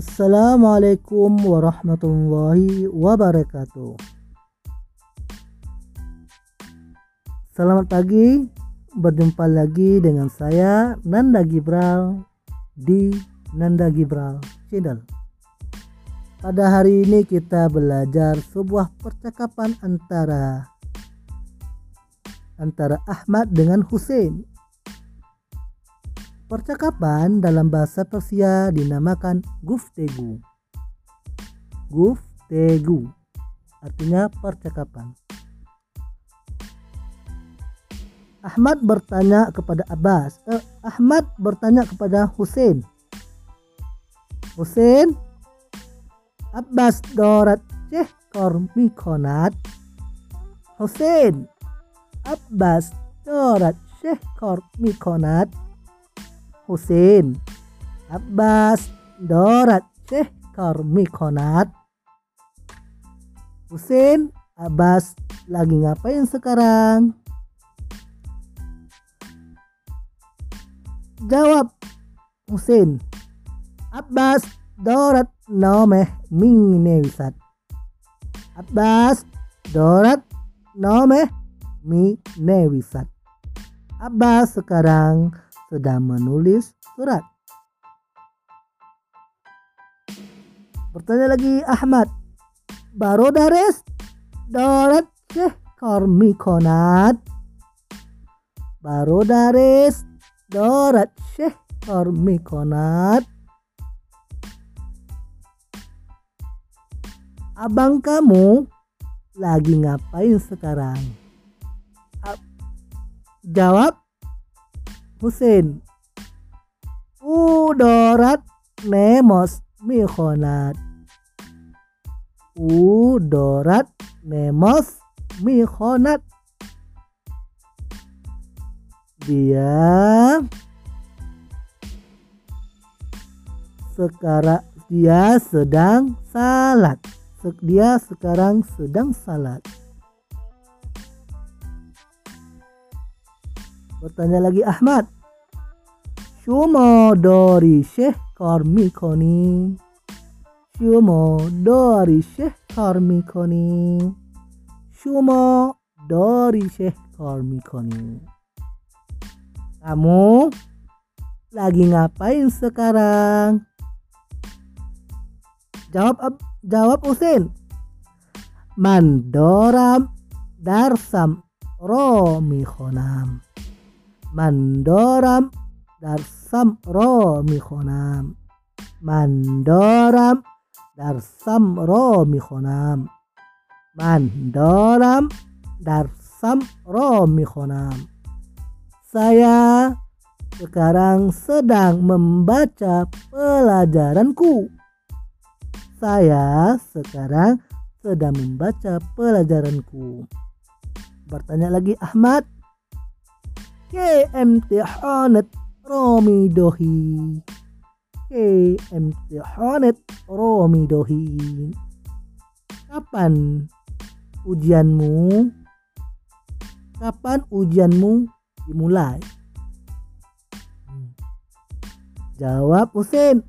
Assalamualaikum warahmatullahi wabarakatuh. Selamat pagi, berjumpa lagi dengan saya Nanda Gibral di Nanda Gibral Channel. Pada hari ini kita belajar sebuah percakapan antara antara Ahmad dengan Hussein. Percakapan dalam bahasa Persia dinamakan guftegu. Guftegu artinya percakapan. Ahmad bertanya kepada Abbas. Eh, Ahmad bertanya kepada Hussein. Hussein, Abbas dorat ceh kormi konat. Hussein, Abbas dorat ceh kormi Husin Abbas Dorat Syekh Kormi Konat Husin Abbas lagi ngapain sekarang? Jawab Husin Abbas Dorat Nomeh Ming wisat. Abbas Dorat Nomeh Mi wisat. Abbas sekarang sedang menulis surat. Bertanya lagi Ahmad. Barodares dorat Syekh Kormi Konat. Barodares dorat Syekh Kormi Konat. Abang kamu lagi ngapain sekarang? Jawab Husin Udorat Nemos Mikhonat Udorat Nemos Mikhonat Dia sekarang dia sedang salat. Dia sekarang sedang salat. Bertanya lagi Ahmad. Shumo dori sheh kar mikoni. Shumo dori sheh kar mikoni. Shumo dori sheh kar mikoni. Kamu lagi ngapain sekarang? Jawab jawab Usin. Mandoram darsam romi khonam mandoram darsam ro mikhonam mandoram darsam ro mikhonam mandoram darsam ro mikhonam saya sekarang sedang membaca pelajaranku. Saya sekarang sedang membaca pelajaranku. Bertanya lagi Ahmad Romi dohi ke imtihanat Romi dohi kapan ujianmu? Kapan ujianmu dimulai? Jawab Husin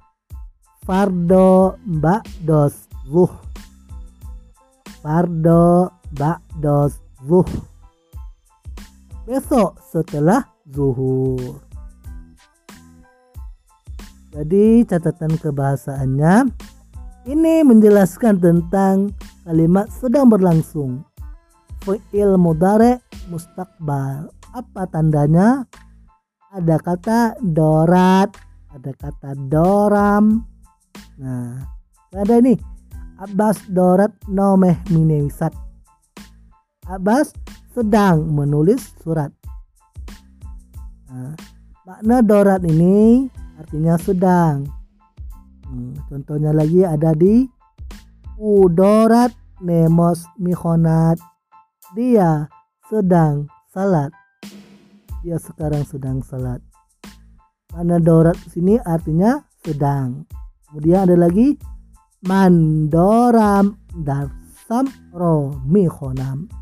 Fardo Mbak Dos Wuh Fardo Mbak Dos Wuh besok setelah zuhur. Jadi catatan kebahasaannya ini menjelaskan tentang kalimat sedang berlangsung. Fi'il mudare mustakbal. Apa tandanya? Ada kata dorat, ada kata doram. Nah, ada ini Abbas dorat nomeh minewisat. Abbas sedang menulis surat. Nah, makna dorat ini artinya sedang. Hmm, contohnya lagi ada di udorat nemos mihonat. Dia sedang salat. Dia sekarang sedang salat. Makna dorat sini artinya sedang. Kemudian ada lagi mandoram darsam ro mihonam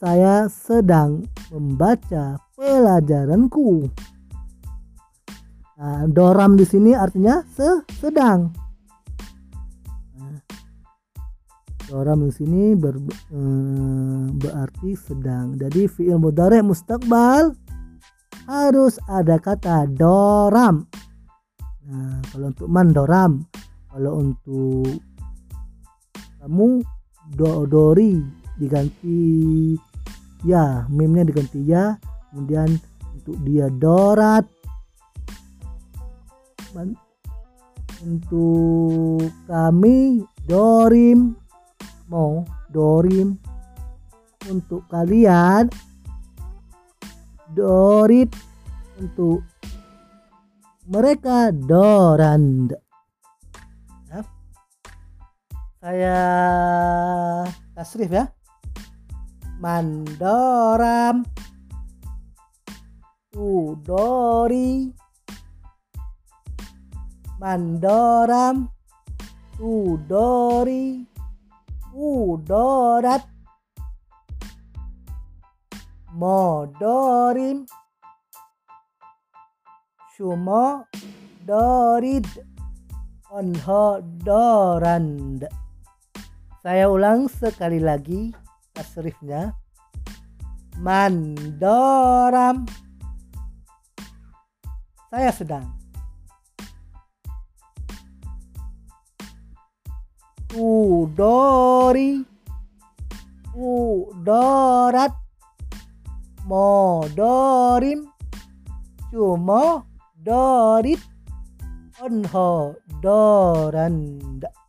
saya sedang membaca pelajaranku. Nah, doram di sini artinya se sedang. Doram di sini ber, eh, berarti sedang. Jadi fi'il mudhari mustakbal harus ada kata doram. Nah, kalau untuk mandoram, kalau untuk kamu do dori diganti ya, mimnya diganti ya, kemudian untuk dia dorat. Untuk kami dorim mau dorim untuk kalian Dorit untuk mereka Dorand. Ya. Saya tasrif ya. Mandoram. Udori. Mandoram. Udori. Udorat. Modorim. Shumo dorid onhodorand saya ulang sekali lagi tasrifnya. Mandoram. Saya sedang. Udori. Udorat. Modorim. Cuma dorit onho doranda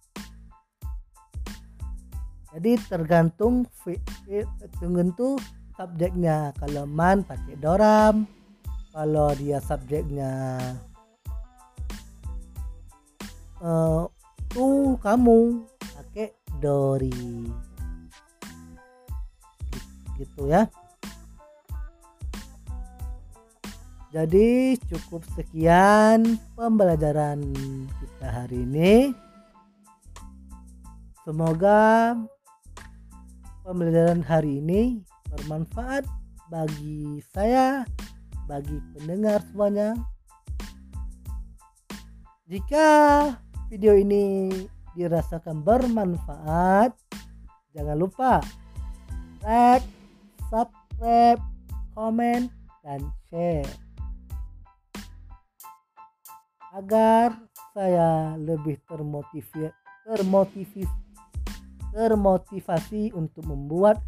jadi tergantung tergantung subjeknya. Kalau man pakai doram kalau dia subjeknya uh, tuh kamu pakai dori. Gitu ya. Jadi cukup sekian pembelajaran kita hari ini. Semoga pembelajaran hari ini bermanfaat bagi saya, bagi pendengar semuanya. Jika video ini dirasakan bermanfaat, jangan lupa like, subscribe, komen, dan share agar saya lebih termotivasi termotivasi termotivasi untuk membuat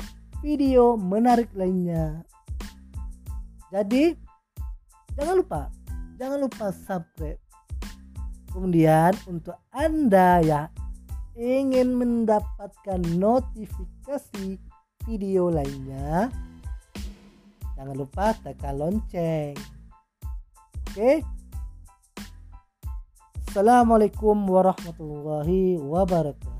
video menarik lainnya. Jadi jangan lupa jangan lupa subscribe. Kemudian untuk Anda ya ingin mendapatkan notifikasi video lainnya, jangan lupa tekan lonceng. Oke? Assalamualaikum warahmatullahi wabarakatuh.